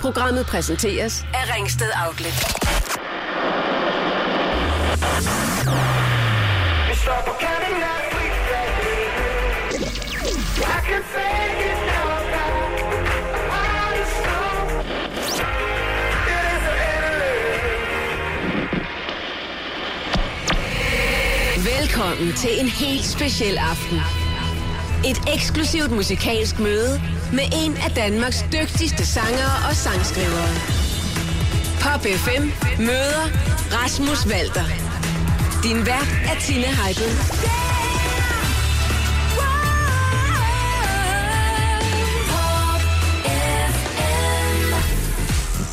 Programmet præsenteres af Ringsted Outlet. Vi står på kanten af står. Det er så endeligt. Velkommen til en helt speciel aften. Et eksklusivt musikalsk møde med en af Danmarks dygtigste sangere og sangskrivere. Pop FM møder Rasmus Walter. Din vært er Tina Heibel.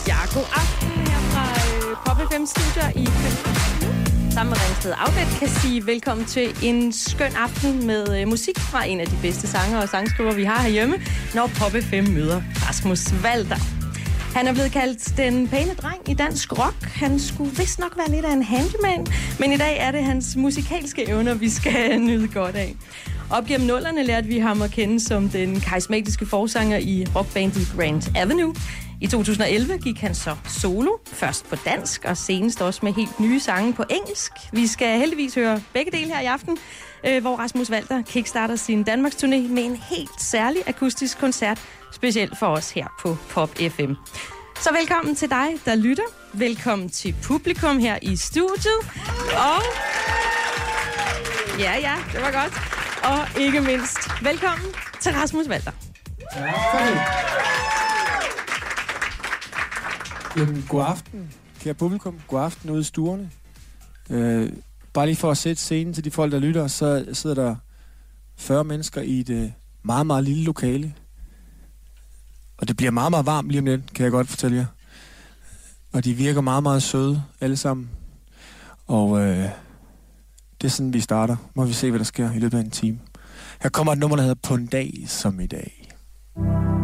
Ja, god aften her fra øh, Pop FM Studio i København. Sammen med Ringsted Outlet kan sige velkommen til en skøn aften med øh, musik fra en af de bedste sanger og sangskriver, vi har herhjemme, når Poppe 5 møder Rasmus Valder. Han er blevet kaldt den pæne dreng i dansk rock. Han skulle vist nok være lidt af en handyman, men i dag er det hans musikalske evner, vi skal nyde godt af. Op gennem nullerne lærte vi ham at kende som den karismatiske forsanger i rockbandet Grand Avenue. I 2011 gik han så solo, først på dansk og senest også med helt nye sange på engelsk. Vi skal heldigvis høre begge dele her i aften, øh, hvor Rasmus Walter kickstarter sin Danmarks turné med en helt særlig akustisk koncert, specielt for os her på Pop FM. Så velkommen til dig, der lytter. Velkommen til publikum her i studiet. Og Ja, ja, det var godt. Og ikke mindst, velkommen til Rasmus Ja, Jamen, god aften, kære publikum. God aften ude i stuerne. Øh, bare lige for at sætte scenen til de folk, der lytter, så sidder der 40 mennesker i et øh, meget, meget lille lokale. Og det bliver meget, meget varmt lige om lidt, kan jeg godt fortælle jer. Og de virker meget, meget søde, alle sammen. Og øh, det er sådan, vi starter. Må vi se, hvad der sker i løbet af en time. Her kommer et nummer, der hedder På en dag som i dag. Sæt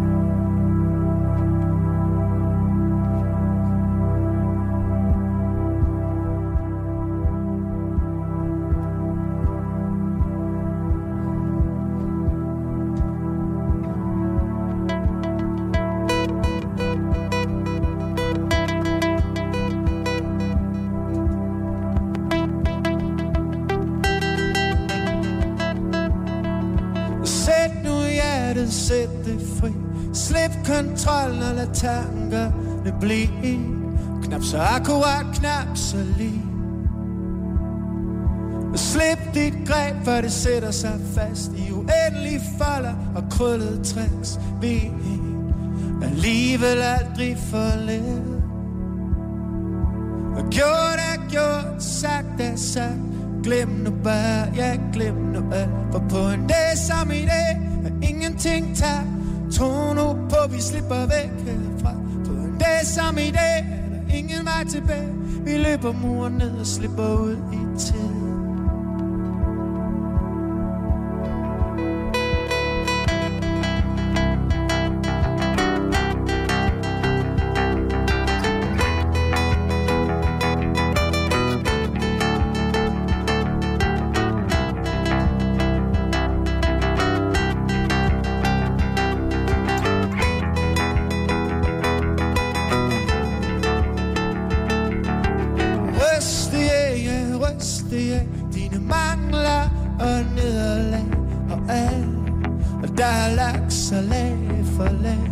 tankerne blive Knap så akkurat, knap så lige. Og Slip dit greb, for det sætter sig fast I uendelige folder og krøllede tricks. Vi alligevel aldrig forlevet Og gjort er gjort, sagt er sagt. Glem nu bare, ja glem nu alt. For på en dag som i dag Er ingenting tabt. Tro nu på, vi slipper væk herfra. På en dag som i dag Er der ingen vej tilbage. Vi løber muren ned og slipper ud i tid. Af, ja, af Dine mangler og nederlag og alt Og der er lagt sig lag for lag.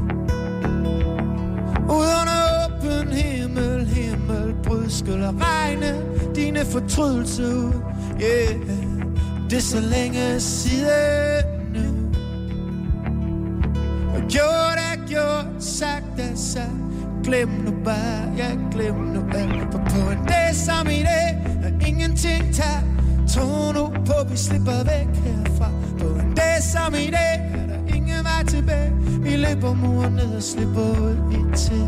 Ud under åben himmel, himmel Brud skyller regne Dine fortrydelser ud. Yeah, det er så længe siden nu. Og gjort er gjort, sagt er sagt. Glem nu bare, ja glem nu alt. For på en dag som i dag ingenting tager Tro nu på, vi slipper væk herfra. På en dag som i dag Er der ingen vej tilbage. Vi løber muren ned og slipper ud i tid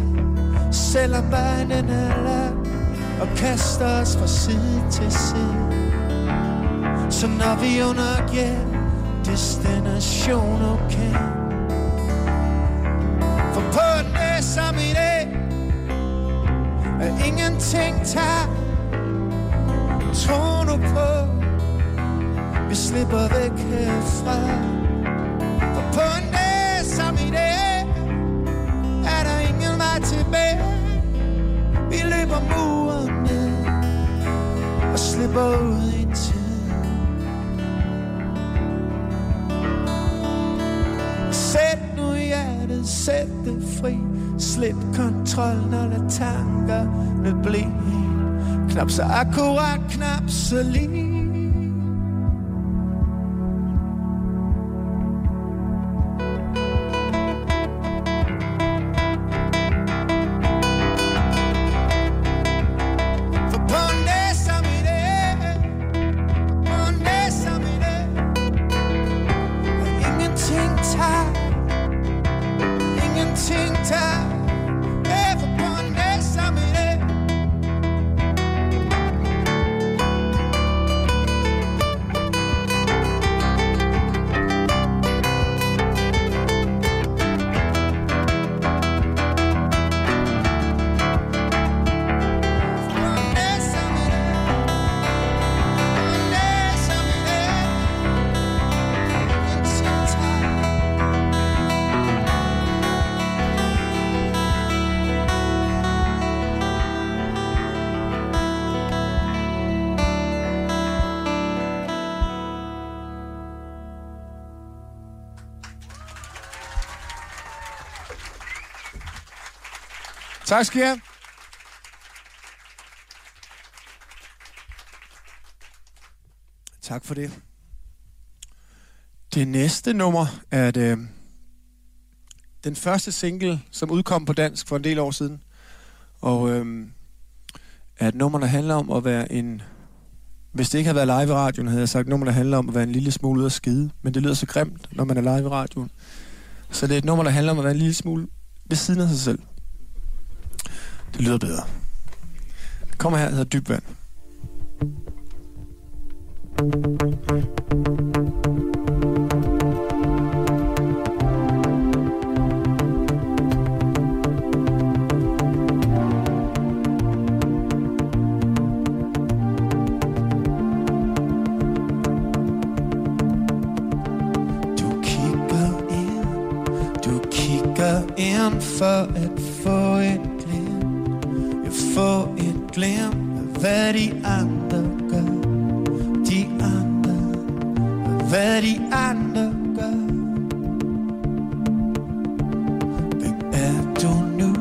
Selvom vejen er lang Og kaster os fra side til side. Så når vi under hjem Destination okay. For på en dag som i dag Er ingenting tager tror nu på Vi slipper væk herfra For på en dag som i dag Er der ingen vej til løber muren ned og slipper ud i tid. Sæt nu hjertet, sæt det fri. Slip kontrollen og lad tankerne blive. Knap så akkurat, knap så lige. Tak skal I have. Tak for det. Det næste nummer er det, øh, den første single, som udkom på dansk for en del år siden. Og øh, er et nummer, der handler om at være en... Hvis det ikke havde været live i radioen, havde jeg sagt et nummer, der handler om at være en lille smule ude at skide. Men det lyder så grimt, når man er live i radioen. Så det er et nummer, der handler om at være en lille smule ved siden af sig selv. Det lyder bedre. Kom her, der hedder Dyb Vand. For at få et at få et glem af hvad de andre gør. De andre, hvad de andre gør. Hvem er du nu?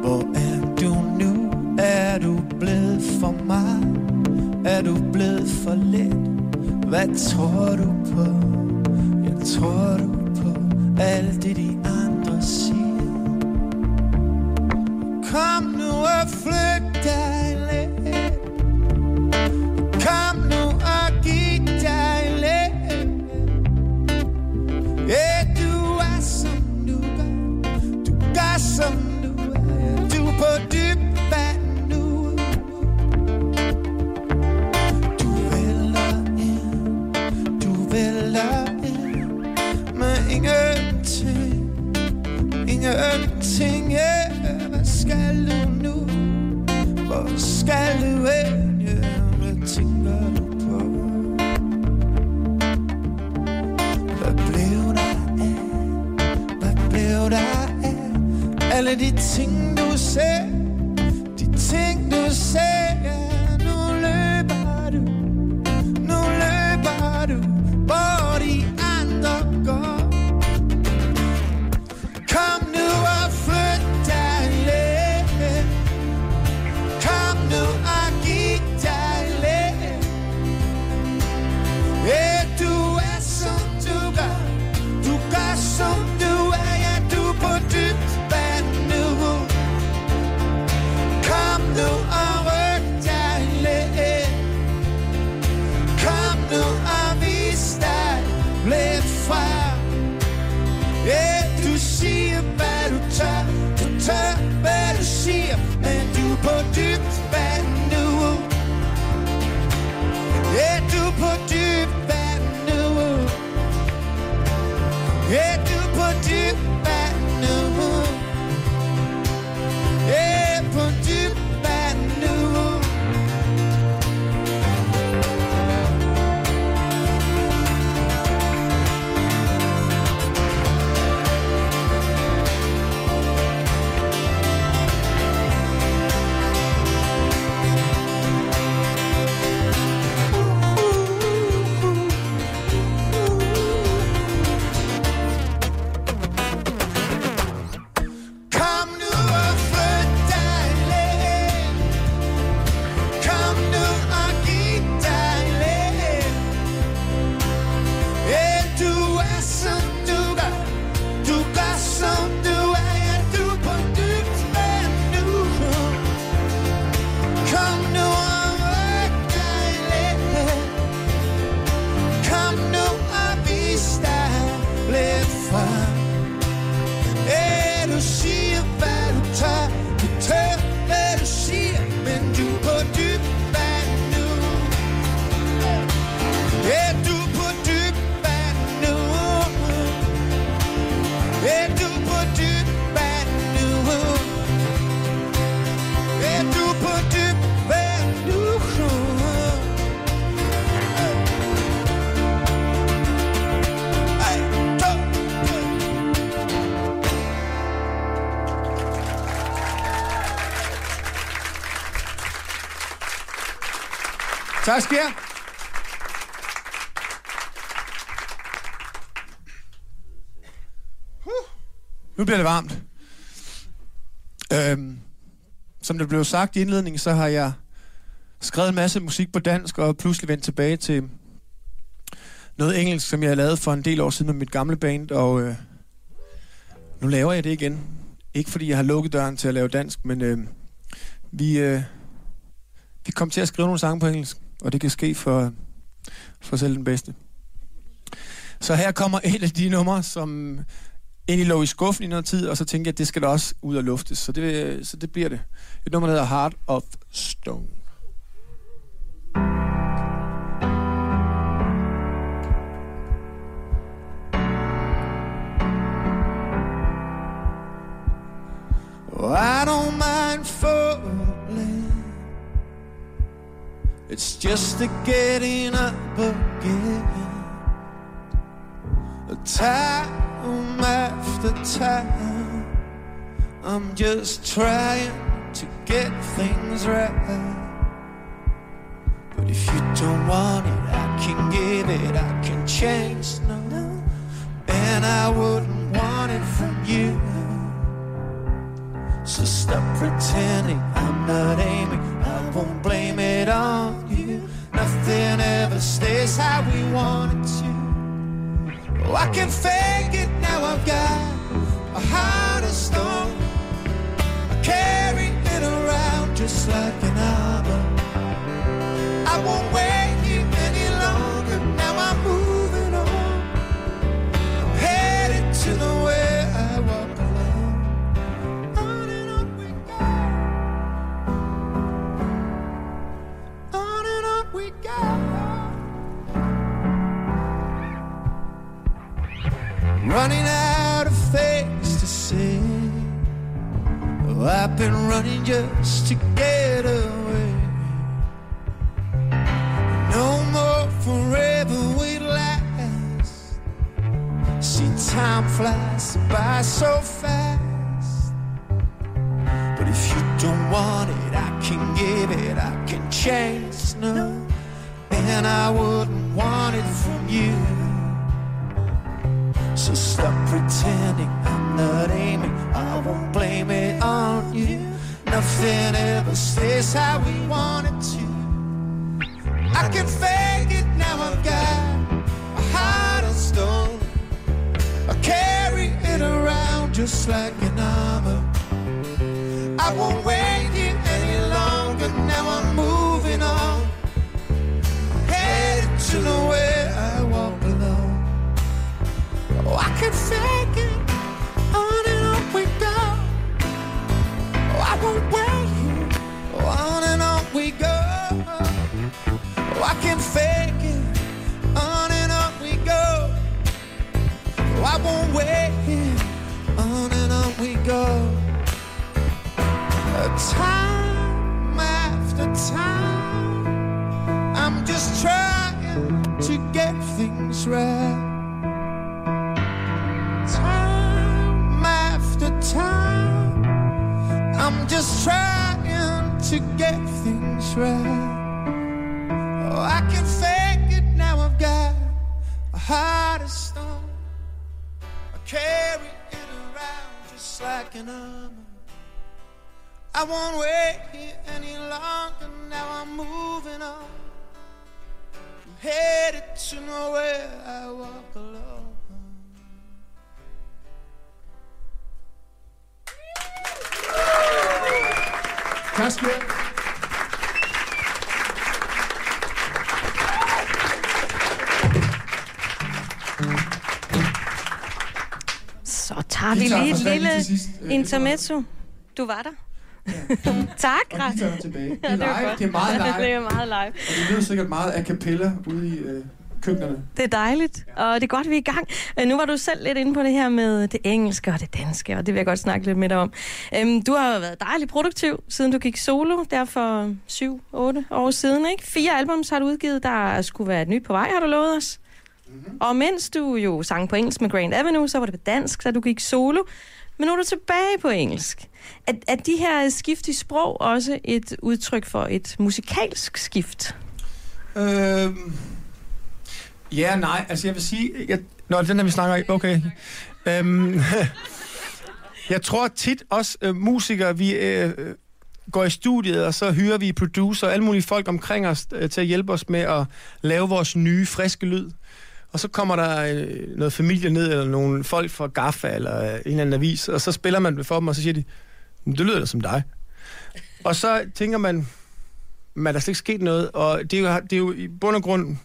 Hvor er du nu? Er du blevet for meget? Er du blevet for let? Hvad tror du på? Jeg tror du på alt det de andre Kom nu og flyt Tak skal I have. Huh. Nu bliver det varmt. Øhm, som det blev sagt i indledningen, så har jeg skrevet en masse musik på dansk, og pludselig vendt tilbage til noget engelsk, som jeg lavede for en del år siden med mit gamle band, og øh, nu laver jeg det igen. Ikke fordi jeg har lukket døren til at lave dansk, men øh, vi, øh, vi kom til at skrive nogle sange på engelsk, og det kan ske for, for selv den bedste. Så her kommer et af de numre, som egentlig lå i skuffen i noget tid, og så tænkte jeg, at det skal da også ud og luftes, så det, så det bliver det. Et nummer, der hedder Heart of Stone. Oh, I don't mind It's just a getting up again. Time after time, I'm just trying to get things right. But if you don't want it, I can give it, I can change. No, and I wouldn't want it from you. So stop pretending I'm not aiming. I won't blame it on you. Nothing ever stays how we want it to. Oh, I can fake it now. I've got a heart of stone. I carry it around just like an armor. I won't wait here any longer. Now I'm moving on. I'm headed to the Running out of things to say. Oh, I've been running just to get away. No more forever we last. See, time flies by so fast. But if you don't want it, I can give it, I can change. No, and I wouldn't want it from you. Ever stays how we want it to. I can fake it now. I've got a heart of stone. I carry it around just like an armor. I won't wait here any longer. Now I'm moving on. Headed to nowhere I walk alone. Oh, I can fake time after time, I'm just trying to get things right. Time after time, I'm just trying to get things right. Oh, I can fake it now. I've got a heart of stone. I carry it around just like an armor. I won't wait here any longer. Now I'm moving on. I'm headed to nowhere. I walk alone. Have. Så tager vi lige et lille. Øh, intermezzo. Du var der. tak, Og Ras. guitaren tilbage. Det er Ja, live. godt. Det er meget det live. er meget live. Og det lyder sikkert meget a cappella ude i øh, køkkenerne. Det er dejligt, og det er godt, vi er i gang. Øh, Nu var du selv lidt inde på det her med det engelske og det danske, og det vil jeg godt snakke lidt med dig om. Øhm, Du har jo været dejligt produktiv, siden du gik solo, der for 7-8 år siden. Ikke? Fire albums har du udgivet, der skulle være et nyt på vej, har du lovet os. Mm-hmm. Og mens du jo sang på engelsk med Grand Avenue, så var det på dansk, da du gik solo. Men nu er du tilbage på engelsk. Er, er de her skift i sprog også et udtryk for et musikalsk skift? Øh, ja, nej, altså jeg vil sige... Jeg, nå, den her vi snakker i. Okay. Øhm, jeg tror tit også øh, musikere, vi øh, går i studiet, og så hyrer vi producer og alle mulige folk omkring os øh, til at hjælpe os med at lave vores nye, friske lyd. Og så kommer der øh, noget familie ned, eller nogle folk fra Gaffa, eller en eller anden avis, og så spiller man for dem, og så siger de, det lyder da som dig. Og så tænker man, man der er slet ikke sket noget, og det er jo, det er jo i bund og grund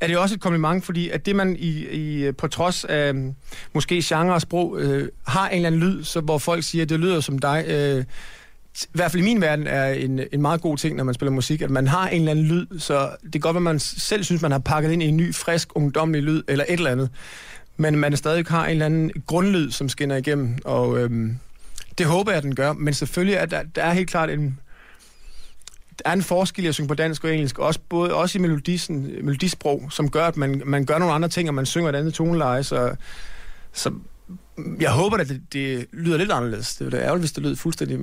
er det jo også et kompliment, fordi at det man i, i på trods af øh, måske genre og sprog øh, har en eller anden lyd, så hvor folk siger, det lyder som dig, øh, i hvert fald i min verden er en, en meget god ting, når man spiller musik, at man har en eller anden lyd, så det kan godt være, man selv synes, man har pakket ind i en ny, frisk, ungdomlig lyd, eller et eller andet, men man stadig har en eller anden grundlyd, som skinner igennem, og øhm, det håber jeg, den gør, men selvfølgelig er der, der er helt klart en, der er en forskel i at synge på dansk og engelsk, også, både, også i melodisen, melodisprog, som gør, at man, man gør nogle andre ting, og man synger et andet toneleje, så, så jeg håber, at det, det lyder lidt anderledes. Det ville da ærgerligt, hvis det lød fuldstændig...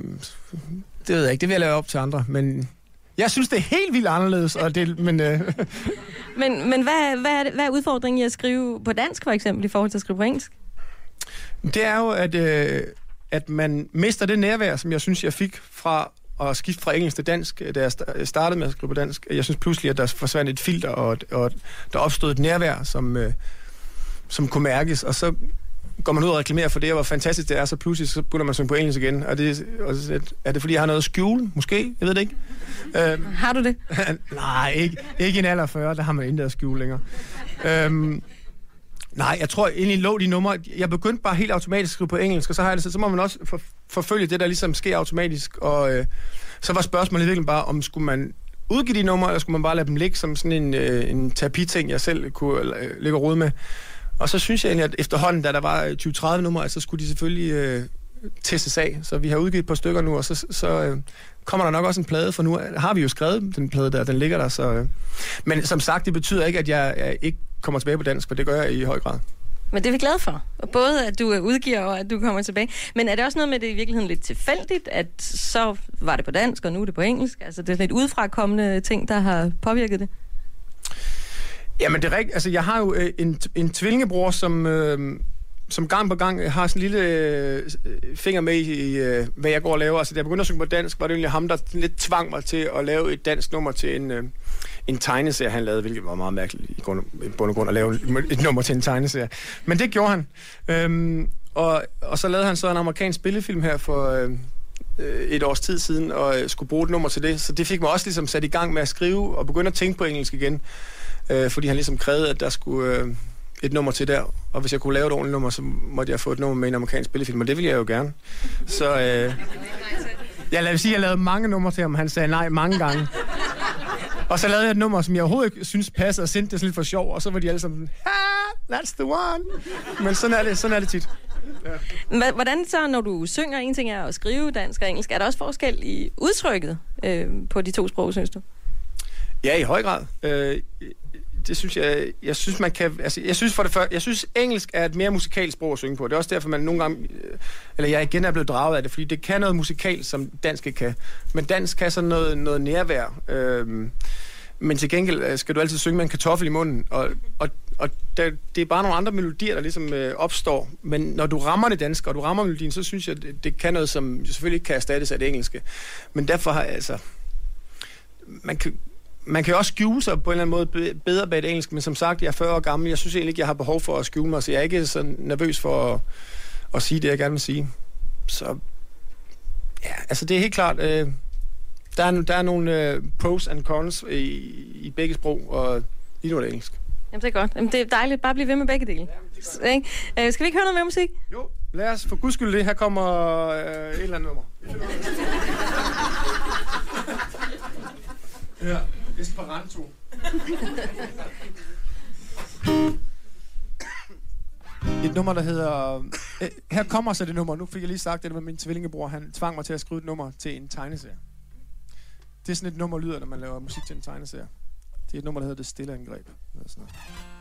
Det ved jeg ikke, det vil jeg lave op til andre, men jeg synes, det er helt vildt anderledes, og det, men... Øh, Men, men hvad, hvad, er det, hvad er udfordringen i at skrive på dansk, for eksempel, i forhold til at skrive på engelsk? det er jo, at, øh, at man mister det nærvær, som jeg synes, jeg fik fra at skifte fra engelsk til dansk, da jeg sta- startede med at skrive på dansk. Jeg synes pludselig, at der forsvandt et filter, og, og der opstod et nærvær, som, øh, som kunne mærkes, og så går man ud og reklamerer for det, og hvor fantastisk det er, så pludselig så begynder man at synge på engelsk igen. Og det, og så, er det fordi, jeg har noget at skjule? Måske? Jeg ved det ikke. Øh, Har du det? Nej, ikke, ikke i en alder 40, der har man intet at skjule længere. Øhm, nej, jeg tror egentlig lå de numre. Jeg begyndte bare helt automatisk at skrive på engelsk, og så, har jeg det, så, så må man også for, forfølge det, der ligesom sker automatisk. Og øh, så var spørgsmålet virkelig bare, om skulle man udgive de numre, eller skulle man bare lade dem ligge som sådan en, øh, en terapiting, jeg selv kunne øh, ligge og rode med. Og så synes jeg egentlig, at efterhånden, da der var øh, 20-30 numre, så skulle de selvfølgelig øh, testes af. Så vi har udgivet et par stykker nu, og så, så øh, kommer der nok også en plade, for nu har vi jo skrevet den plade der, den ligger der. Så, øh. Men som sagt, det betyder ikke, at jeg, jeg ikke kommer tilbage på dansk, for det gør jeg i høj grad. Men det er vi glade for. Og både at du øh, udgiver og at du kommer tilbage. Men er det også noget med, at det i virkeligheden lidt tilfældigt, at så var det på dansk, og nu er det på engelsk? Altså det er lidt udefrakommende ting, der har påvirket det? Jamen det er rigtigt. Altså jeg har jo øh, en, en tvillingebror, som, øh, som gang på gang har sådan en lille øh, finger med i, øh, hvad jeg går og laver. Altså da jeg begyndte at synge på dansk, var det egentlig ham, der lidt tvang mig til at lave et dansk nummer til en, øh, en tegneserie, han lavede, hvilket var meget mærkeligt i, grund, i bund og grund at lave et nummer til en tegneserie. Men det gjorde han. Øhm, og, og så lavede han så en amerikansk spillefilm her for øh, øh et års tid siden, og øh, skulle bruge et nummer til det. Så det fik mig også ligesom sat i gang med at skrive og begynde at tænke på engelsk igen. Øh, fordi han ligesom krævede, at der skulle øh, et nummer til der. Og hvis jeg kunne lave et ordentligt nummer, så måtte jeg få et nummer med en amerikansk spillefilm, og det ville jeg jo gerne. Så øh, jeg lad sige, jeg lavede mange numre til ham, han sagde nej mange gange. Og så lavede jeg et nummer, som jeg overhovedet ikke synes passede, og sendte det sådan lidt for sjov, og så var de alle sammen sådan, ah, that's the one. Men sådan er det, sådan er det tit. Hva- Hvordan så, når du synger, en ting er at skrive dansk og engelsk, er der også forskel i udtrykket øh, på de to sprog, synes du? Ja, i høj grad. Øh, det synes jeg, jeg synes man kan, altså jeg synes for det første, jeg synes engelsk er et mere musikalsk sprog at synge på. Det er også derfor, man nogle gange, øh, eller jeg igen er blevet draget af det, fordi det kan noget musikalt, som dansk ikke kan. Men dansk kan sådan noget, noget nærvær. Øhm, men til gengæld øh, skal du altid synge med en kartoffel i munden, og, og, og der, det er bare nogle andre melodier, der ligesom øh, opstår. Men når du rammer det danske, og du rammer melodien, så synes jeg, det, det kan noget, som selvfølgelig ikke kan erstattes af det engelske. Men derfor har jeg altså... Man kan, man kan jo også skjule sig på en eller anden måde be- bedre bag det engelsk, men som sagt, jeg er 40 år gammel. Jeg synes egentlig ikke, jeg har behov for at skjule mig, så jeg er ikke så nervøs for at, at sige det, jeg gerne vil sige. Så ja, altså det er helt klart, øh, der, er, der er nogle øh, pros and cons i, i begge sprog, og lige nu er det engelsk. Jamen, det er godt. Jamen, det er dejligt. Bare blive ved med begge dele. Så, ikke? Øh, skal vi ikke høre noget mere musik? Jo, lad os for guds skyld det. Her kommer øh, et eller andet nummer. ja, Esperanto. Et nummer, der hedder... Øh, her kommer så det nummer. Nu fik jeg lige sagt det med min tvillingebror. Han tvang mig til at skrive et nummer til en tegneserie. Det er sådan et nummer lyder, når man laver musik til en tegneserie. Det er et nummer, der hedder Det Stille Angreb. Eller sådan noget.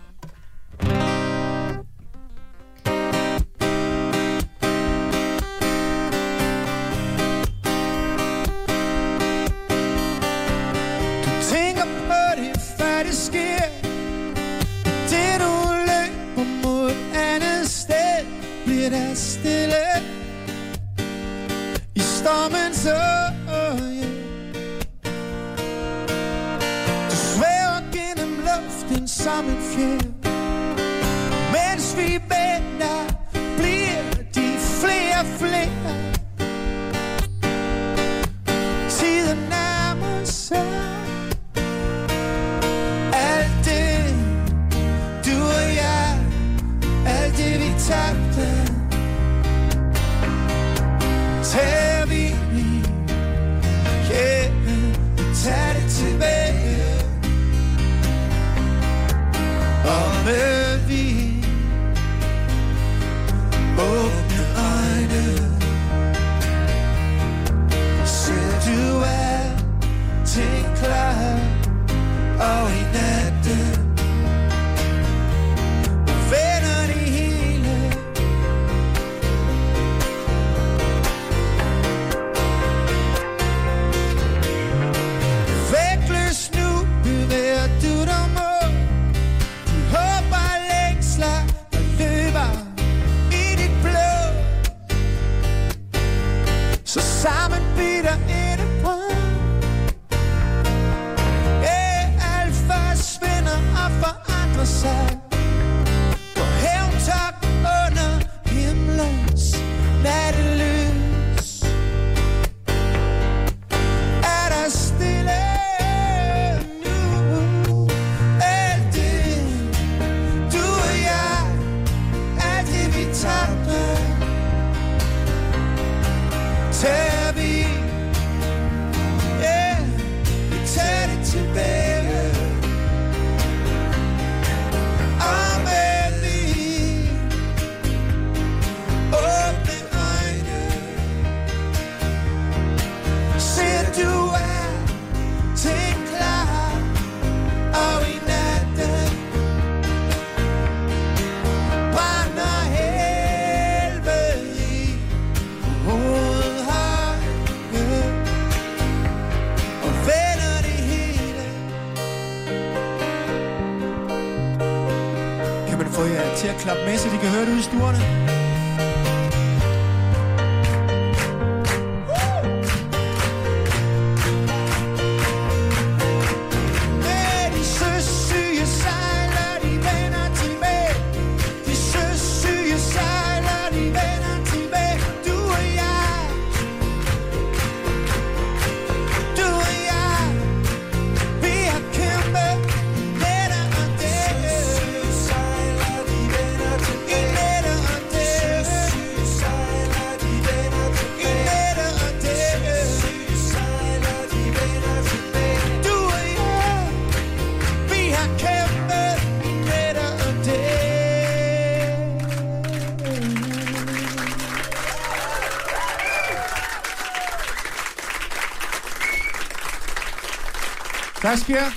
Tak.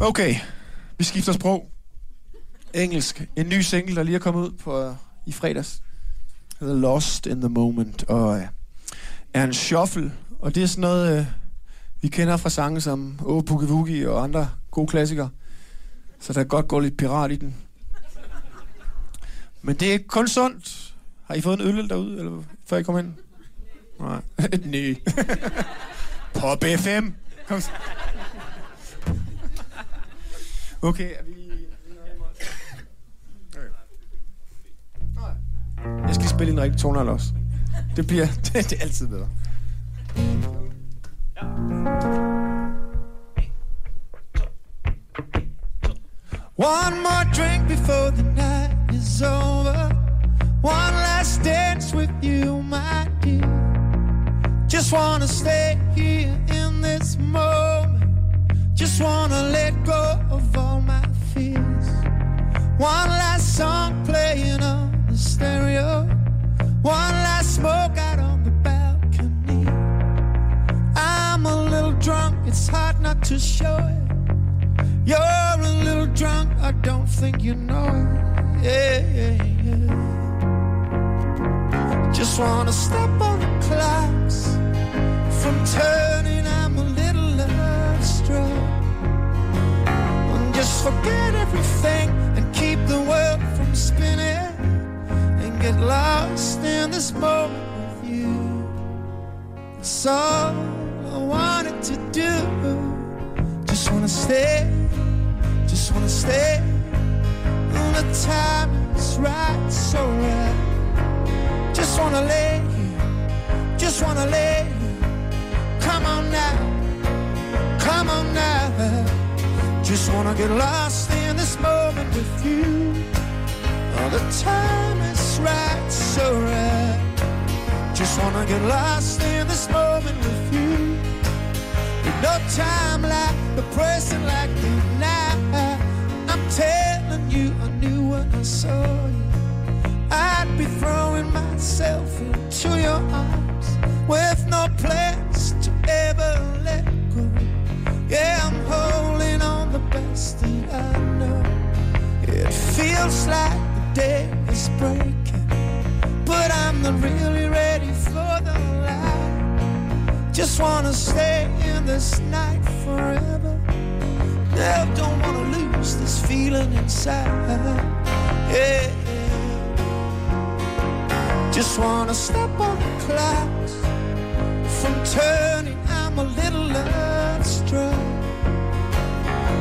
Okay, vi skifter sprog. Engelsk. En ny single, der lige er kommet ud på, uh, i fredags. The Lost in the Moment. Og uh, er en shuffle. Og det er sådan noget, uh, vi kender fra sange som Åh Boogie Woogie og andre gode klassikere. Så der kan godt gå lidt pirat i den. Men det er kun sundt. Har I fået en øl derude, eller før I kom ind? Nej. New. Pop B5. Kom. så. Okay, er vi... Jeg skal spille en rigtig tonal også. Det bliver... Det, det er altid bedre. One more drink before the night is over. One last dance with you, my. Just wanna stay here in this moment. Just wanna let go of all my fears. One last song playing on the stereo. One last smoke out on the balcony. I'm a little drunk, it's hard not to show it. You're a little drunk, I don't think you know it. Yeah, yeah, yeah. Just wanna stop all the clocks from turning. I'm a little love struck. And just forget everything and keep the world from spinning. And get lost in this moment with you. It's all I wanted to do. Just wanna stay, just wanna stay. All the time is right, so right. Just wanna lay here, just wanna lay here. Come on now, come on now. Just wanna get lost in this moment with you. All the time is right, so right. Just wanna get lost in this moment with you. With no time like the present, like the night. I'm telling you, I knew when I saw you. I'd be throwing myself into your arms with no plans to ever let go. Yeah, I'm holding on the best that I know. It feels like the day is breaking, but I'm not really ready for the light. Just wanna stay in this night forever. Now don't wanna lose this feeling inside. Yeah. Just wanna stop all the clouds from turning. I'm a little struck.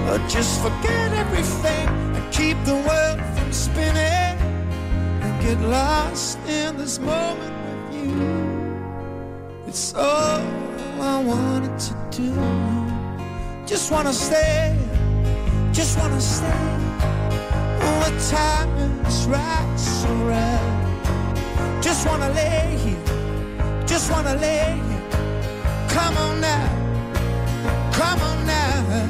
Or just forget everything and keep the world from spinning and get lost in this moment with you. It's all I wanted to do. Just wanna stay, just wanna stay. All the time is right, so right. Just wanna lay here, just wanna lay here. Come on now, come on now.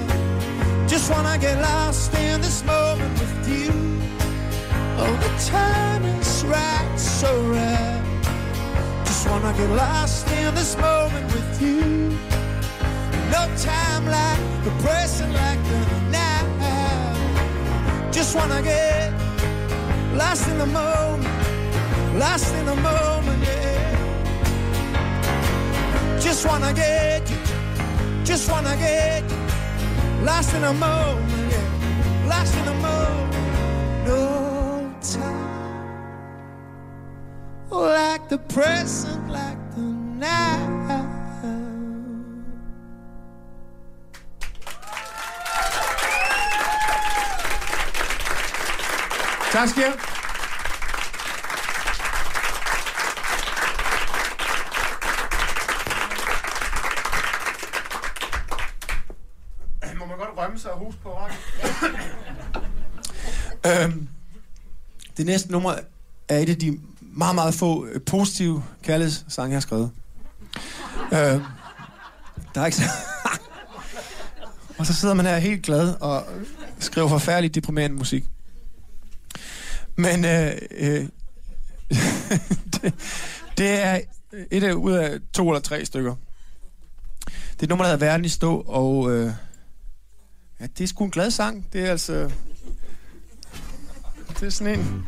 Just wanna get lost in this moment with you. Oh, the time is right, so right. Just wanna get lost in this moment with you. No time like the present, like the now. Just wanna get lost in the moment, lost in the moment, yeah. Just wanna get you, just wanna get you. Lost in a moment, yeah. Lost in a moment. No time. Like the present, like the now. Tak øhm, det næste nummer er et af de meget, meget få øh, positive kærlighedssange, jeg har skrevet. øhm, der er ikke så... og så sidder man her helt glad og skriver forfærdeligt deprimerende musik. Men øh, øh, det, det er et af ud af to eller tre stykker. Det er et nummer, der hedder Verden i stå, og øh, ja, det er sgu en glad sang. Det er altså... Det er sådan en...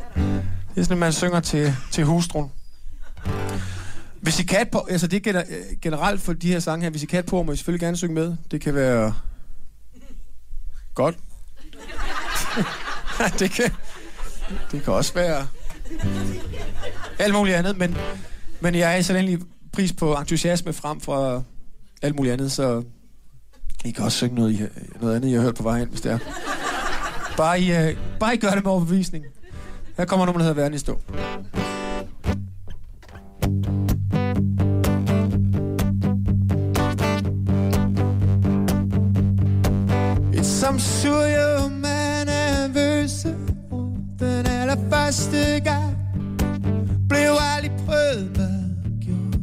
Det er sådan en, man synger til, til hustruen. Hvis I kan på, altså det er generelt for de her sange her, hvis I kan på, må I selvfølgelig gerne synge med. Det kan være godt. det kan, det kan også være alt muligt andet, men, men jeg er så endelig pris på entusiasme frem fra alt muligt andet, så I kan også synge noget, noget andet, I har hørt på vej hen, hvis det er. Bare I, uh, bare I gør det med overbevisning. Her kommer nummer, der hedder Verden i stå. It's some surreal man anniversary Den allerførste gang Blev aldrig prøvet med gjort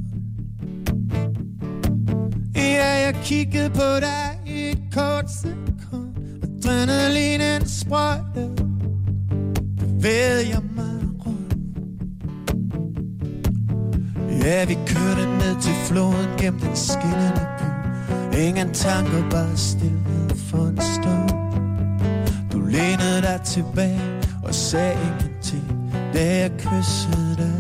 Ja, jeg kiggede på dig i et kort sekund Adrenalinen sprøjte. Bevæger jeg mig rundt Ja, vi kørte ned til floden gennem den skinnende by. Ingen tanker, bare stillhed for en stund. Du lænede dig tilbage og sagde ingenting Da jeg kyssede dig.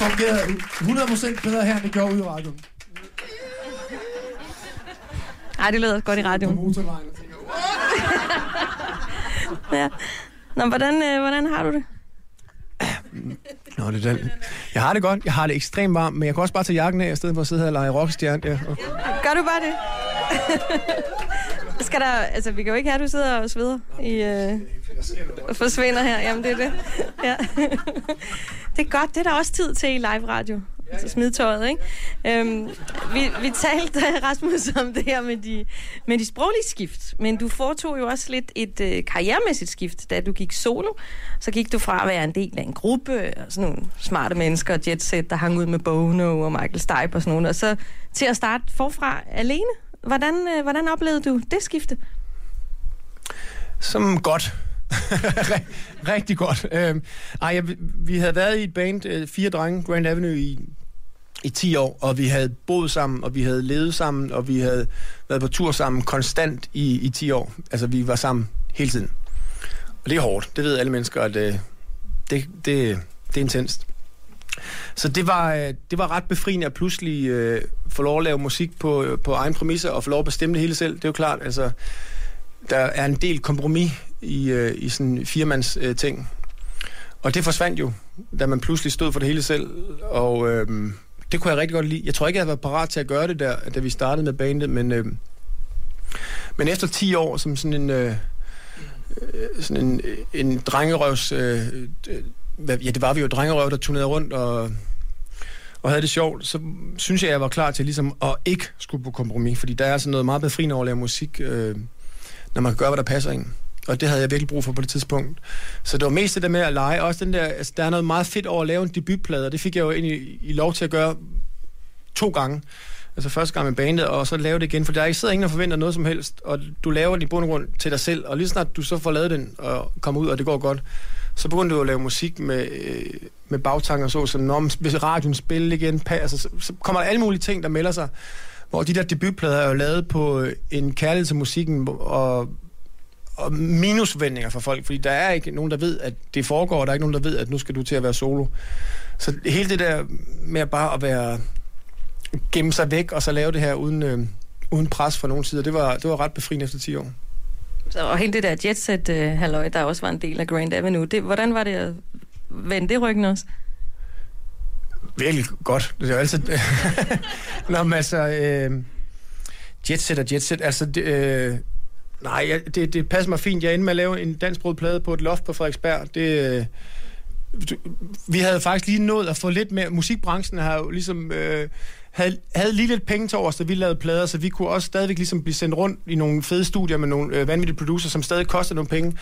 Fungerede 100% bedre her, end det gjorde ude i radioen. Ej, det lyder godt i På radioen. motorvejen. og tænker, Ja. Nå, hvordan, øh, hvordan har du det? Nå, det er den. Jeg har det godt. Jeg har det ekstremt varmt, men jeg kan også bare tage jakken af, i stedet for at sidde her og lege rockstjerne. Ja. Gør du bare det? Skal der, altså, vi kan jo ikke have, at du sidder og sveder i, øh, og forsvinder her. Jamen, det er det. Ja. Det er godt. Det er der også tid til i live radio. Altså smid tøjet, ikke? Øhm, vi, vi talte, Rasmus, om det her med de, med de sproglige skift. Men du foretog jo også lidt et øh, karrieremæssigt skift, da du gik solo. Så gik du fra at være en del af en gruppe, og sådan nogle smarte mennesker, Jet Set, der hang ud med Bono og Michael Stipe og sådan noget, og så til at starte forfra alene. Hvordan, øh, hvordan oplevede du det skifte? Som godt. Rigtig godt. Øhm, ej, jeg, vi havde været i et band, øh, fire drenge, Grand Avenue, i, i 10 år, og vi havde boet sammen, og vi havde levet sammen, og vi havde været på tur sammen konstant i, i 10 år. Altså, vi var sammen hele tiden. Og det er hårdt. Det ved alle mennesker, at øh, det, det, det er intenst. Så det var, øh, det var ret befriende at pludselig øh, få lov at lave musik på, øh, på egen præmisser og få lov at bestemme det hele selv. Det er jo klart, altså, der er en del kompromis i, øh, i sådan en firmands øh, ting. Og det forsvandt jo, da man pludselig stod for det hele selv. Og øh, det kunne jeg rigtig godt lide. Jeg tror ikke, jeg havde været parat til at gøre det der, da vi startede med bandet, men, øh, men efter 10 år som sådan en... Øh, øh, sådan en, en drengerøvs... Øh, øh, ja, det var vi jo drengerøv, der turnerede rundt og, og havde det sjovt, så synes jeg, jeg var klar til ligesom at ikke skulle på kompromis, fordi der er sådan noget meget befriende over at lave musik, øh, når man kan gøre, hvad der passer ind. Og det havde jeg virkelig brug for på det tidspunkt. Så det var mest det der med at lege. Også den der, altså, der er noget meget fedt over at lave en debutplade, og det fik jeg jo egentlig i lov til at gøre to gange. Altså første gang med bandet, og så lave det igen, for der er ikke sidder ingen og forventer noget som helst, og du laver den i bund og grund til dig selv, og lige snart du så får lavet den og kommer ud, og det går godt, så begyndte du at lave musik med, øh, med bagtanker, så som, når hvis radioen spiller igen, pas, altså, så, så kommer der alle mulige ting, der melder sig, hvor de der debutplader er jo lavet på øh, en kærlighed til musikken, og og minusvendinger for folk, fordi der er ikke nogen, der ved, at det foregår, og der er ikke nogen, der ved, at nu skal du til at være solo. Så hele det der med at bare at være gemme sig væk, og så lave det her uden, øh, uden pres fra nogen sider, det var, det var ret befriende efter 10 år. Så, og hele det der jetset uh, halløj, der også var en del af Grand Avenue. Det, hvordan var det at vende det ryggen også? Virkelig godt. Det er jo altid... Nå, men altså... Øh, jetset og jetset, altså... Det, øh, nej, jeg, det, det passer mig fint. Jeg er inde med at lave en dansksproget plade på et loft på Frederiksberg. Det... Øh, vi havde faktisk lige nået at få lidt mere... Musikbranchen har jo ligesom... Øh, havde, havde lige lidt penge til overs, da vi lavede plader, så vi kunne også stadigvæk ligesom blive sendt rundt i nogle fede studier med nogle øh, vanvittige producer, som stadig kostede nogle penge.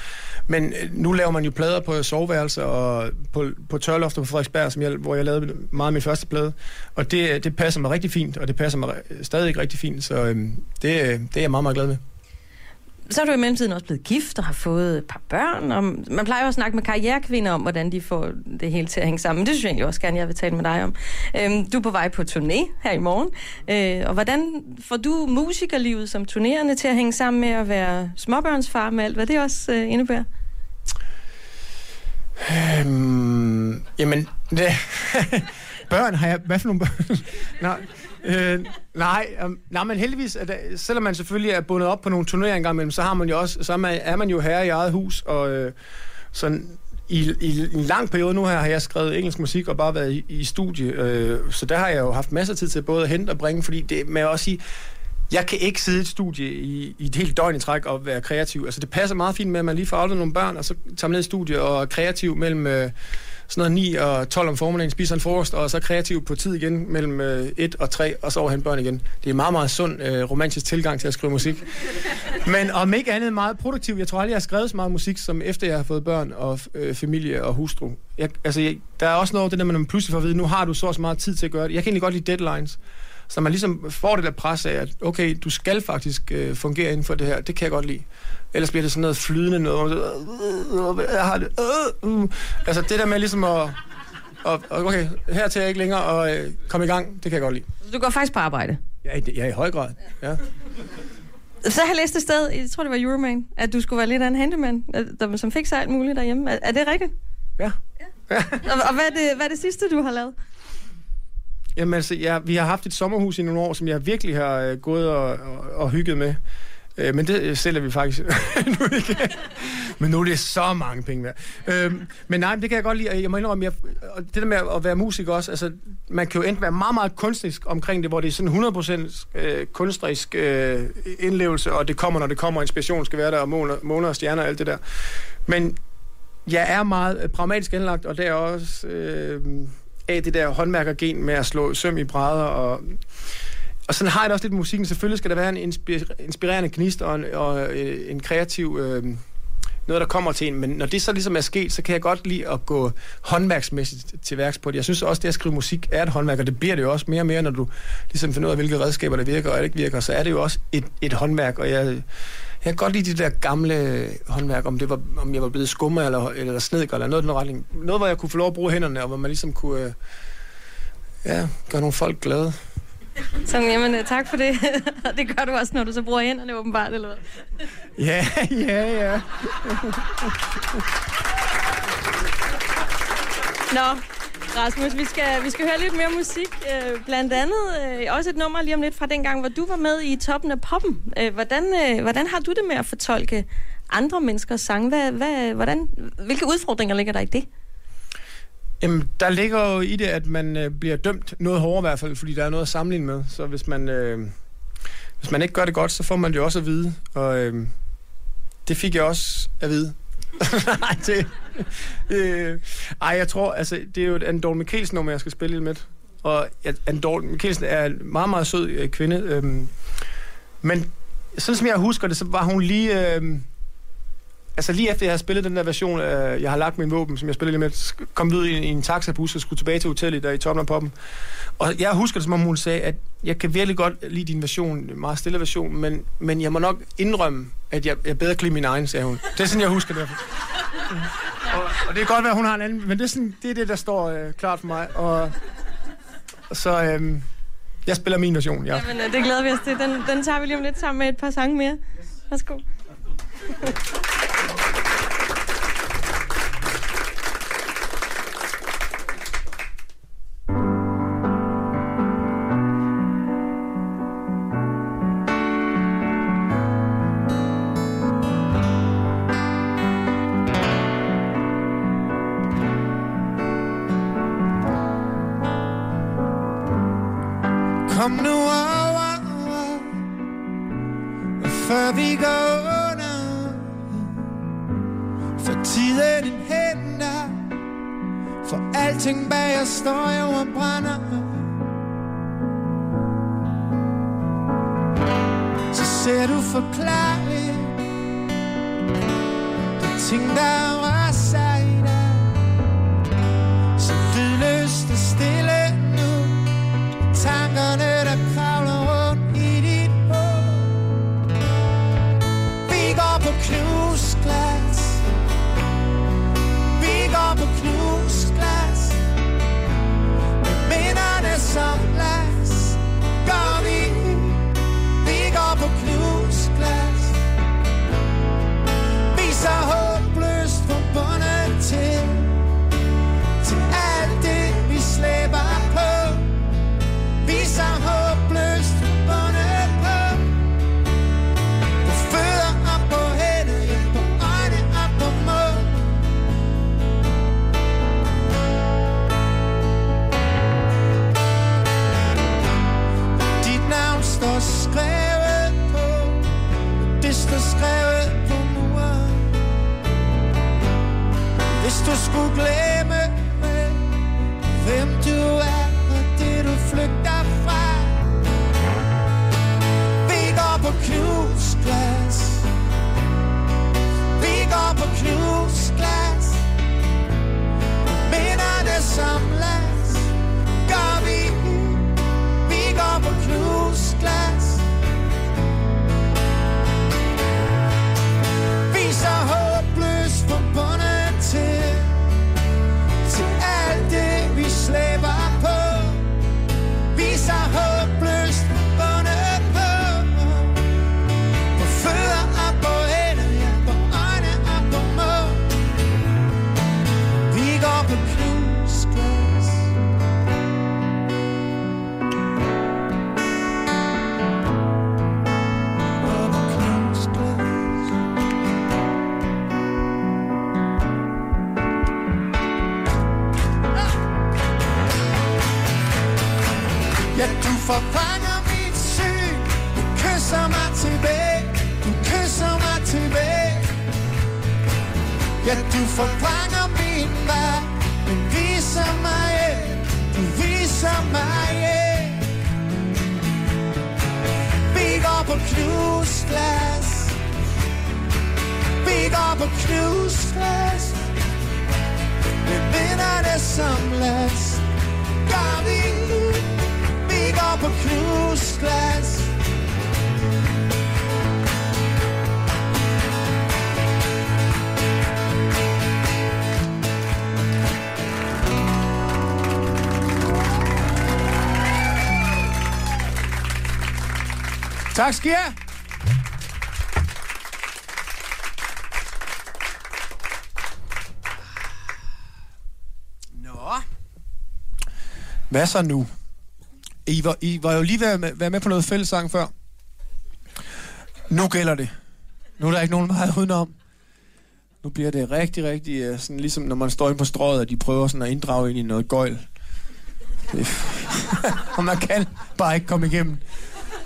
Men øh, nu laver man jo plader på soveværelser og på, på tørlofter på Frederiksberg, som jeg, hvor jeg lavede meget af min første plade. Og det, øh, det passer mig rigtig fint, og det passer mig stadig rigtig fint, så øhm, øh, det, det er jeg meget, meget glad med. Så er du i mellemtiden også blevet gift og har fået et par børn. Og man plejer jo at snakke med karrierekvinder om, hvordan de får det hele til at hænge sammen. Det synes jeg egentlig også gerne, jeg vil tale med dig om. Øhm, du er på vej på turné her i morgen. Øh, og hvordan får du musikerlivet som turnerende til at hænge sammen med at være småbørnsfar med alt, hvad det også øh, indebærer? Øhm, jamen, det, børn har jeg... Hvad for nogle børn? nej, øh, nej, um, nej, men heldigvis, at, selvom man selvfølgelig er bundet op på nogle turneringer engang imellem, så, har man jo også, så er, man, er man jo herre i eget hus, og øh, sådan, i, i, en lang periode nu her har jeg skrevet engelsk musik og bare været i, i studie, øh, så der har jeg jo haft masser af tid til både at hente og bringe, fordi det med også sige, jeg kan ikke sidde i et studie i, i et helt døgn i træk og være kreativ. Altså, det passer meget fint med, at man lige får afleveret nogle børn, og så tager man ned i studie og er kreativ mellem øh, sådan noget 9 og 12 om formiddagen, spiser en frokost, og så kreativ på tid igen mellem øh, 1 og 3, og så over hen børn igen. Det er en meget, meget sund øh, romantisk tilgang til at skrive musik. Men om ikke andet meget produktiv. Jeg tror aldrig, jeg har skrevet så meget musik, som efter jeg har fået børn og øh, familie og hustru. Jeg, altså, jeg, der er også noget af det der, man pludselig får at vide, nu har du så så meget tid til at gøre det. Jeg kan egentlig godt lide deadlines. Så man ligesom får det der pres af, at okay, du skal faktisk øh, fungere inden for det her. Det kan jeg godt lide. Ellers bliver det sådan noget flydende noget. så, øh, øh, Jeg har det. Øh, uh. Altså det der med ligesom at... Og, okay, her til jeg ikke længere og øh, komme i gang, det kan jeg godt lide. Så du går faktisk på arbejde. Ja, i, ja, i høj grad. Ja. Så har jeg læst et sted, jeg tror det var Euroman, at du skulle være lidt af en handyman, øh, der, som fik sig alt muligt derhjemme. Er, er det rigtigt? ja. Og, og hvad, er det, hvad er det sidste, du har lavet? Jamen altså, ja, vi har haft et sommerhus i nogle år, som jeg virkelig har øh, gået og, og, og hygget med. Øh, men det øh, sælger vi faktisk nu ikke. Men nu er det så mange penge værd. Øh, men nej, det kan jeg godt lide. Jeg må indrømme, jeg, og det der med at være musiker også, altså, man kan jo enten være meget, meget kunstnerisk omkring det, hvor det er sådan 100% øh, kunstnerisk øh, indlevelse, og det kommer, når det kommer, inspiration skal være der, og måner, måner og stjerner og alt det der. Men jeg er meget øh, pragmatisk anlagt, og det er også øh, af det der håndværkergen med at slå søm i brædder. Og, og sådan har jeg det også lidt med musikken. Selvfølgelig skal der være en inspirerende gnist og en, og øh, en kreativ... Øh, noget, der kommer til en. Men når det så ligesom er sket, så kan jeg godt lide at gå håndværksmæssigt til værks på det. Jeg synes også, det at skrive musik er et håndværk, og det bliver det jo også mere og mere, når du ligesom finder ud af, hvilke redskaber der virker og ikke virker. Så er det jo også et, et håndværk, og jeg, jeg kan godt lide det der gamle håndværk, om, det var, om jeg var blevet skummer eller, eller snedker, eller noget i den retning. Noget, hvor jeg kunne få lov at bruge hænderne, og hvor man ligesom kunne øh, ja, gøre nogle folk glade. Så jamen, øh, tak for det. Og det gør du også, når du så bruger hænderne åbenbart, eller hvad? Ja, ja, ja. Nå, Rasmus, vi skal, vi skal høre lidt mere musik. Øh, blandt andet øh, også et nummer lige om lidt fra den gang, hvor du var med i toppen af poppen. Øh, hvordan, øh, hvordan har du det med at fortolke andre menneskers sang? Hvad, hvad, hvordan, hvilke udfordringer ligger der i det? Jamen, der ligger jo i det, at man øh, bliver dømt noget hårdere i hvert fald, fordi der er noget at sammenligne med. Så hvis man, øh, hvis man ikke gør det godt, så får man det også at vide. Og øh, det fik jeg også at vide. Nej, det... Øh, ej, jeg tror, altså, det er jo et Andor Mikkelsen nummer, jeg skal spille lidt med. Og ja, Mikkelsen er en meget, meget sød øh, kvinde. Øh, men sådan som jeg husker det, så var hun lige... Øh, altså lige efter jeg havde spillet den der version af Jeg har lagt min våben, som jeg spillede lige med, kom vi ud i, en- i en taxabus og skulle tilbage til hotellet der i toppen af poppen. Og jeg husker det, som om hun sagde, at jeg kan virkelig godt lide din version, en meget stille version, men, men jeg må nok indrømme, at jeg, jeg bedre kan lide min egen, sagde hun. Det er sådan, jeg husker det. Og, og det kan godt være, at hun har en anden, men det er, sådan, det, er det, der står øh, klart for mig. Og, så øh, jeg spiller min version, ja. Jamen, øh, det glæder vi os til. Den, den tager vi lige om lidt sammen med et par sange mere. Værsgo. For alting bag os står jo og brænder. Så ser du forklaring, de ting der er Ja! Nå. Hvad så nu? I var, I var jo lige ved at med, være med på noget fællessang før. Nu gælder det. Nu er der ikke nogen meget udenom. Nu bliver det rigtig, rigtig øh, sådan ligesom når man står inde på strøget, og de prøver sådan at inddrage ind i noget gøjl. Det, og man kan bare ikke komme igennem,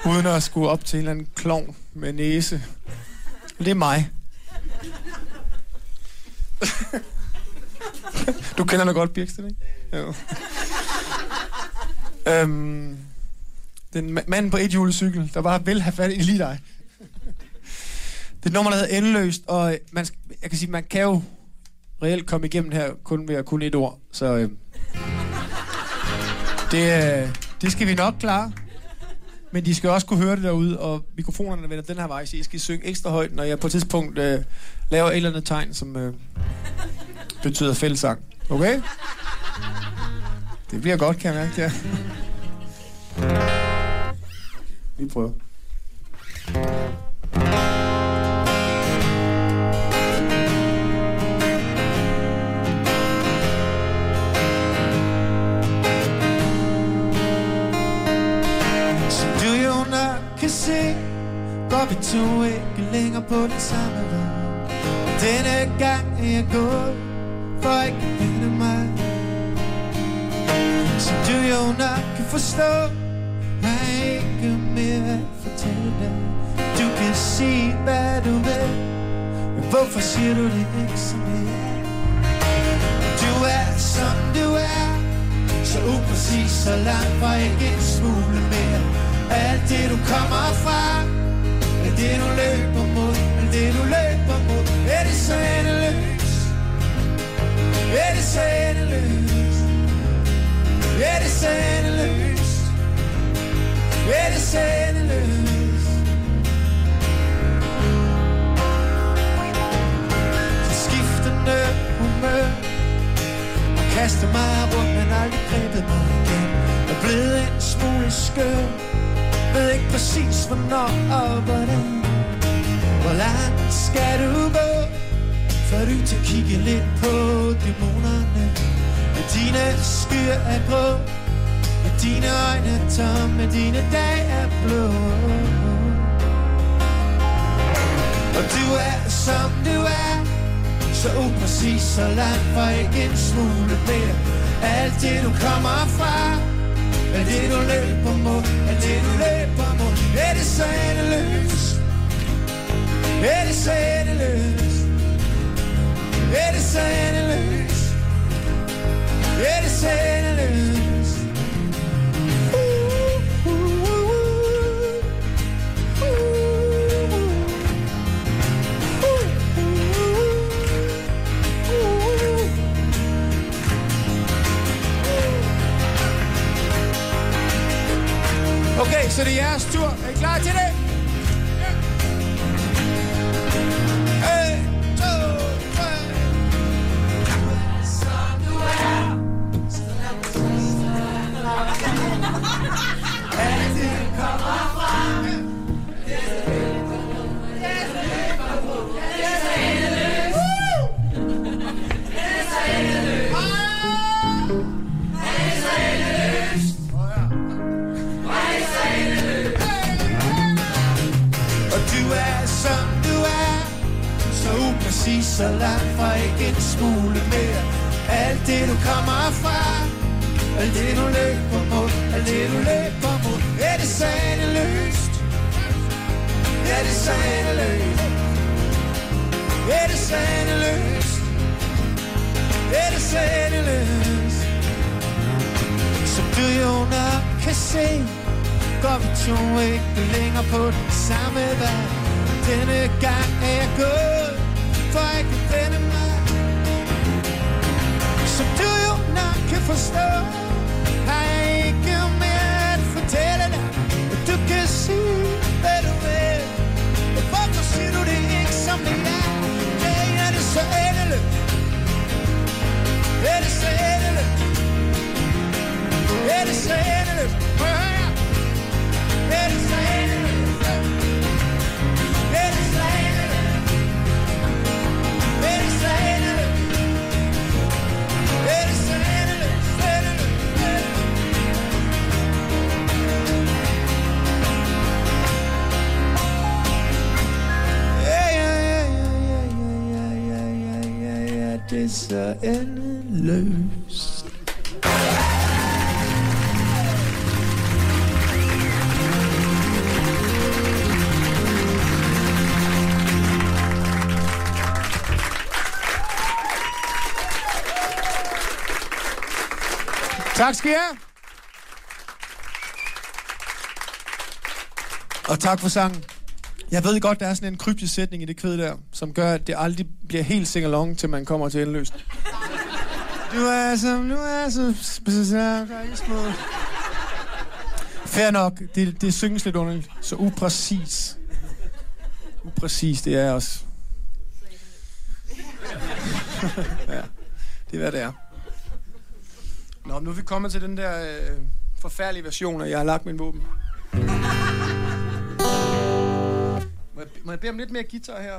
uden at skulle op til en eller anden klovn med næse. Det er mig. du kender nok godt, Birkstedt, ikke? Jo. Øhm, den mand på et cykel, der bare vil have fat i lige dig. Det er et nummer, der hedder Endeløst, og øh, man, jeg kan sige, man kan jo reelt komme igennem her kun ved at kunne et ord, så øh, det, øh, det skal vi nok klare. Men de skal også kunne høre det derude, og mikrofonerne vender den her vej, så I skal synge ekstra højt, når jeg på et tidspunkt øh, laver et eller andet tegn, som øh, betyder fællesang. Okay? Det bliver godt, kan jeg mærke, ja. Vi prøver. For vi to ikke længere på den samme vej. Denne gang er jeg gået For ikke at vinde mig. Så du jo nok kan forstå Jeg er ikke mere at fortælle dig. Du kan sige hvad du vil Men hvorfor siger du det ikke så mere? Du er som du er Så upræcis, så langt fra ikke en smule mere. Alt det du kommer fra det du løber mod Alt det du løber mod Er det så endeløst? Er det så endeløst? Er det så endeløst? Er det så endeløst? Skiftende humør Og kaster mig rundt, men aldrig grebet mig igen Er blevet en smule skør ved ikke præcis hvornår og hvordan. Hvor langt skal du gå Før du til at kigge lidt på dæmonerne? Med dine skyer er grå Med dine øjne er tomme Dine dage er blå. Og du er som du er Så upræcis, så langt fra ikke en smule mere. Alt det du kommer fra er det du løber mod Er det du løber mod Er det så endeløst? Er det så endeløst? Er det så endeløst? Er det så Okay, så det er jeres tur. Er I klar til det? Så langt fra ikke en smule mere. Alt det du kommer fra Alt det du løber mod Alt det du løber mod Er det sande løst? Er det sande løst? Er det sande løst? Er det sande løst? Som du jo nok kan se. Går vi to ikke længere på den samme vej. Denne gang er jeg gået, for jeg kan vende mig. Som du jo nok kan forstå, har jeg ikke mere at fortælle dig. Og du kan sige, hvad du vil. Og hvorfor siger du det ikke som det er? Det er det så endeløst. Er det så endeløst? Er det så endeløst? Det så endeløst. Tak skal I have. Og tak for sangen. Jeg ved godt, der er sådan en kryptisk sætning i det kvæd der, som gør, at det aldrig bliver helt sing til man kommer til endeløst. Du er som, du er så... Fair nok, det, det synges lidt underligt. Så upræcis. Upræcis, det er også. ja, det er hvad det er. Nå, nu er vi kommet til den der øh, forfærdelige version, og jeg har lagt min våben. Må jeg, må jeg bede om lidt mere guitar her?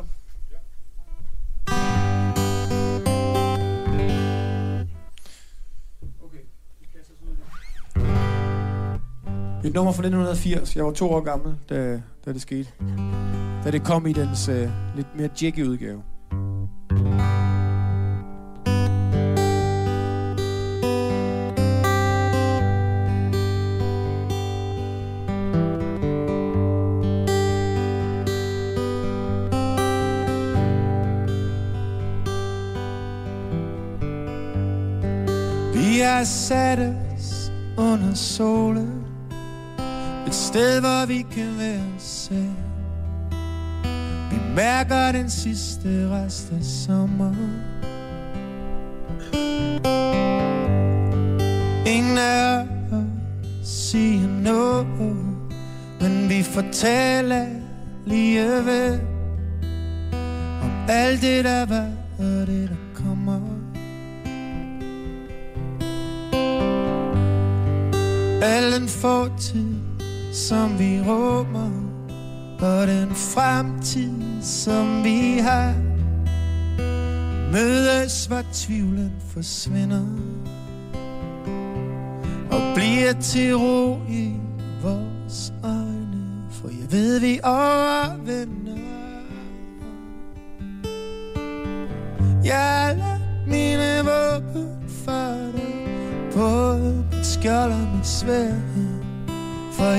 Okay. Et nummer fra 1980. Jeg var to år gammel, da, da det skete. Da det kom i dens øh, lidt mere jiggy udgave. Der har os under solen. Et sted, hvor vi kan være selv. Vi mærker den sidste rest af sommer Ingen af os siger noget Men vi fortæller alligevel Om alt det, der var og det, der fortid, som vi rummer Og den fremtid, som vi har. Mødes, hvor tvivlen forsvinder. Og bliver til ro i vores øjne. For jeg ved, vi overvinder.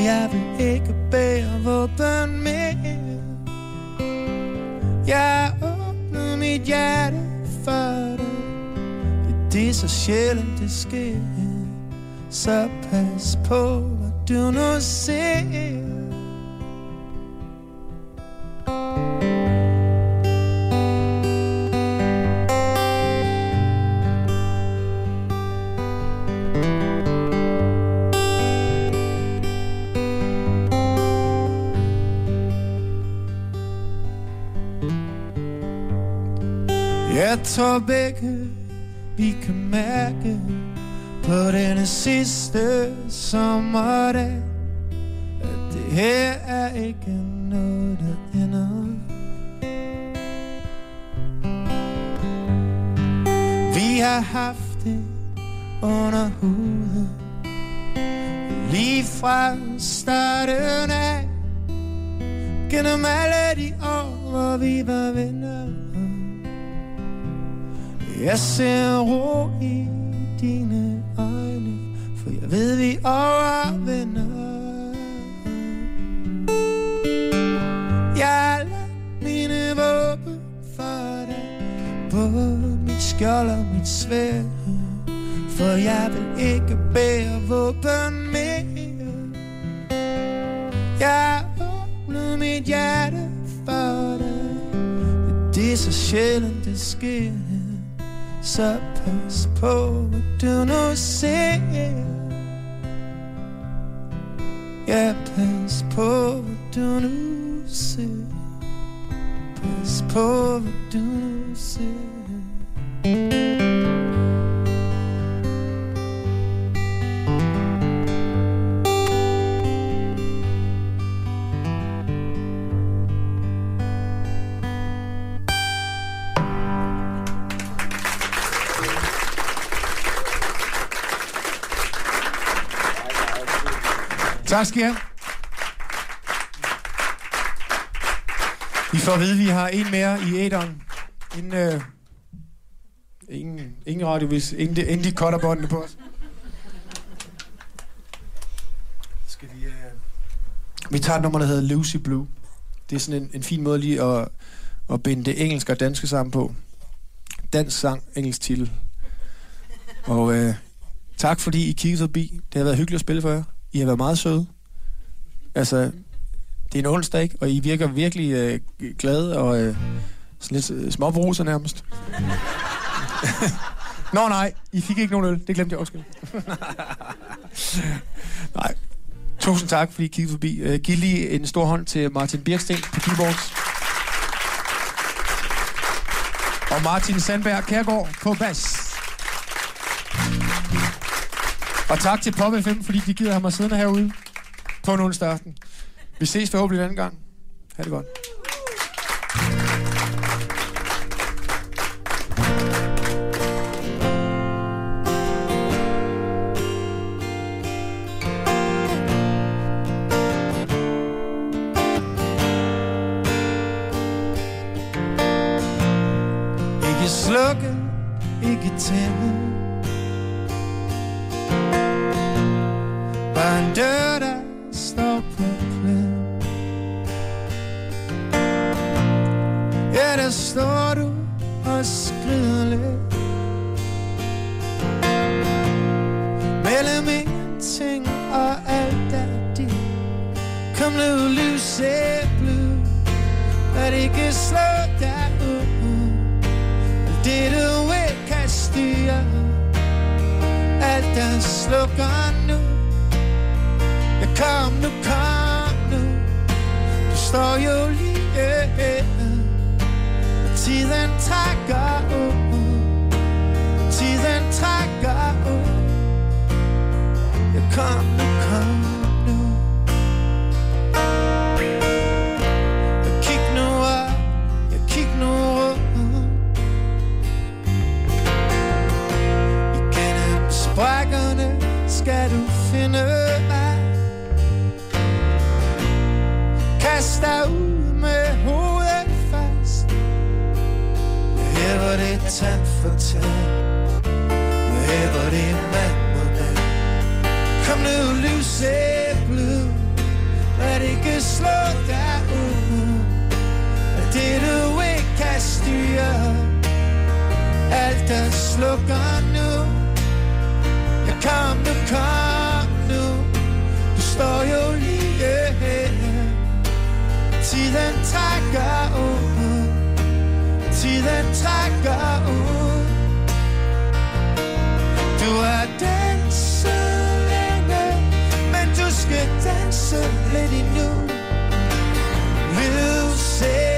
Jeg vil ikke bære våben mere. Jeg åbner mit hjerte for dig. Det, det er så sjældent det sker. Så pas på hvad du nu ser. Jeg tror begge vi kan mærke På denne sidste sommerdag At det her er ikke noget der ender. Vi har haft det under huden Lige fra starten af. Gennem alle de år, hvor vi var venner jeg ser ro i dine øjne For jeg ved, vi overvinder. Jeg lader mine våben for dig Både mit skjold og mit svær For jeg vil ikke bære våben mere. Jeg åbner mit hjerte for dig. Det er så sjældent det sker. Så pas på hvad du nu ser Ja, pas på hvad du nu ser Pas på hvad du nu ser Tak skal I have. Får at vide, at vi har en mere i æderen. Inden, øh, ingen, ingen radio, hvis inden de, inden de cutter båndene på os. Skal vi, øh... vi tager et nummer, der hedder Lucy Blue. Det er sådan en, en fin måde lige at, at binde det engelske og danske sammen på. Dansk sang, engelsk titel. Og øh, tak fordi I kiggede forbi. Det har været hyggeligt at spille for jer. I har været meget søde. Altså, det er en onsdag, ikke? Og I virker virkelig øh, glade og øh, sådan lidt øh, småbruser nærmest. Nå nej, I fik ikke nogen øl. Det glemte jeg også. nej. Tusind tak, fordi I kiggede forbi. Øh, giv lige en stor hånd til Martin Birksten på keyboards. Og Martin Sandberg Kærgaard på bas. Og tak til Pop FM, fordi de gider have mig siddende herude på en onsdag aften. Vi ses forhåbentlig en anden gang. Ha' det godt. Trækker ud. Tiden trækker ud. Kom kom nu. Fortælle Med hvor det er mand mod mand. Kom nu, lyse blue. Lad ikke slå dig ud. At det du ikke kan styre. Alt der slukker nu. Ja, kom nu, kom nu. Du står jo lige her. Tiden trækker ud. Tiden trækker ud at danse længe, men du skal danse lidt endnu. Lyse blue,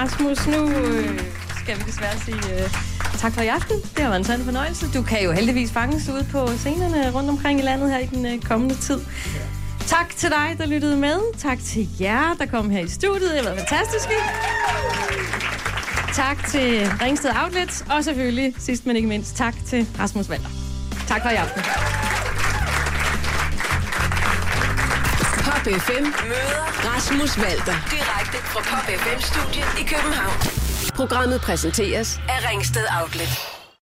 Rasmus. Nu øh, skal vi desværre sige øh, tak for i aften. Det har været en sand fornøjelse. Du kan jo heldigvis fanges ude på scenerne rundt omkring i landet her i den øh, kommende tid. Tak til dig, der lyttede med. Tak til jer, der kom her i studiet. Det har været fantastisk. Tak til Ringsted Outlet. Og selvfølgelig, sidst men ikke mindst, tak til Rasmus Valder. Tak for i aften. Pop FM møder Rasmus Walter. Fra Pop FM studiet i København. Programmet præsenteres af Ringsted Outlet.